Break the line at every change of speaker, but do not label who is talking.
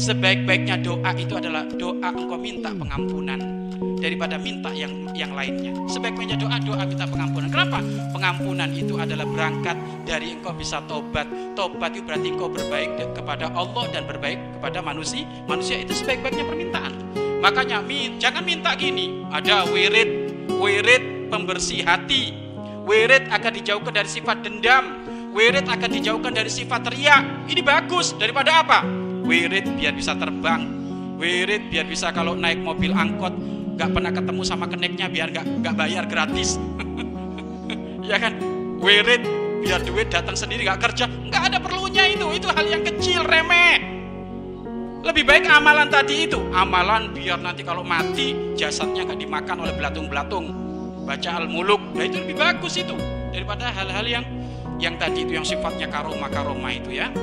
sebaik-baiknya doa itu adalah doa engkau minta pengampunan daripada minta yang yang lainnya. Sebaik-baiknya doa doa minta pengampunan. Kenapa? Pengampunan itu adalah berangkat dari engkau bisa tobat. Tobat itu berarti engkau berbaik kepada Allah dan berbaik kepada manusia. Manusia itu sebaik-baiknya permintaan. Makanya jangan minta gini. Ada wirid, wirid pembersih hati. Wirid akan dijauhkan dari sifat dendam. Wirid akan dijauhkan dari sifat teriak. Ini bagus daripada apa? Wirid biar bisa terbang. Wirid biar bisa kalau naik mobil angkot nggak pernah ketemu sama keneknya biar nggak nggak bayar gratis. Ya kan? Wirid biar duit datang sendiri nggak kerja nggak ada perlunya itu. Itu hal yang kecil remeh. Lebih baik amalan tadi itu. Amalan biar nanti kalau mati jasadnya nggak dimakan oleh belatung-belatung. Baca al-muluk. Nah itu lebih bagus itu daripada hal-hal yang yang tadi itu yang sifatnya karoma karoma itu ya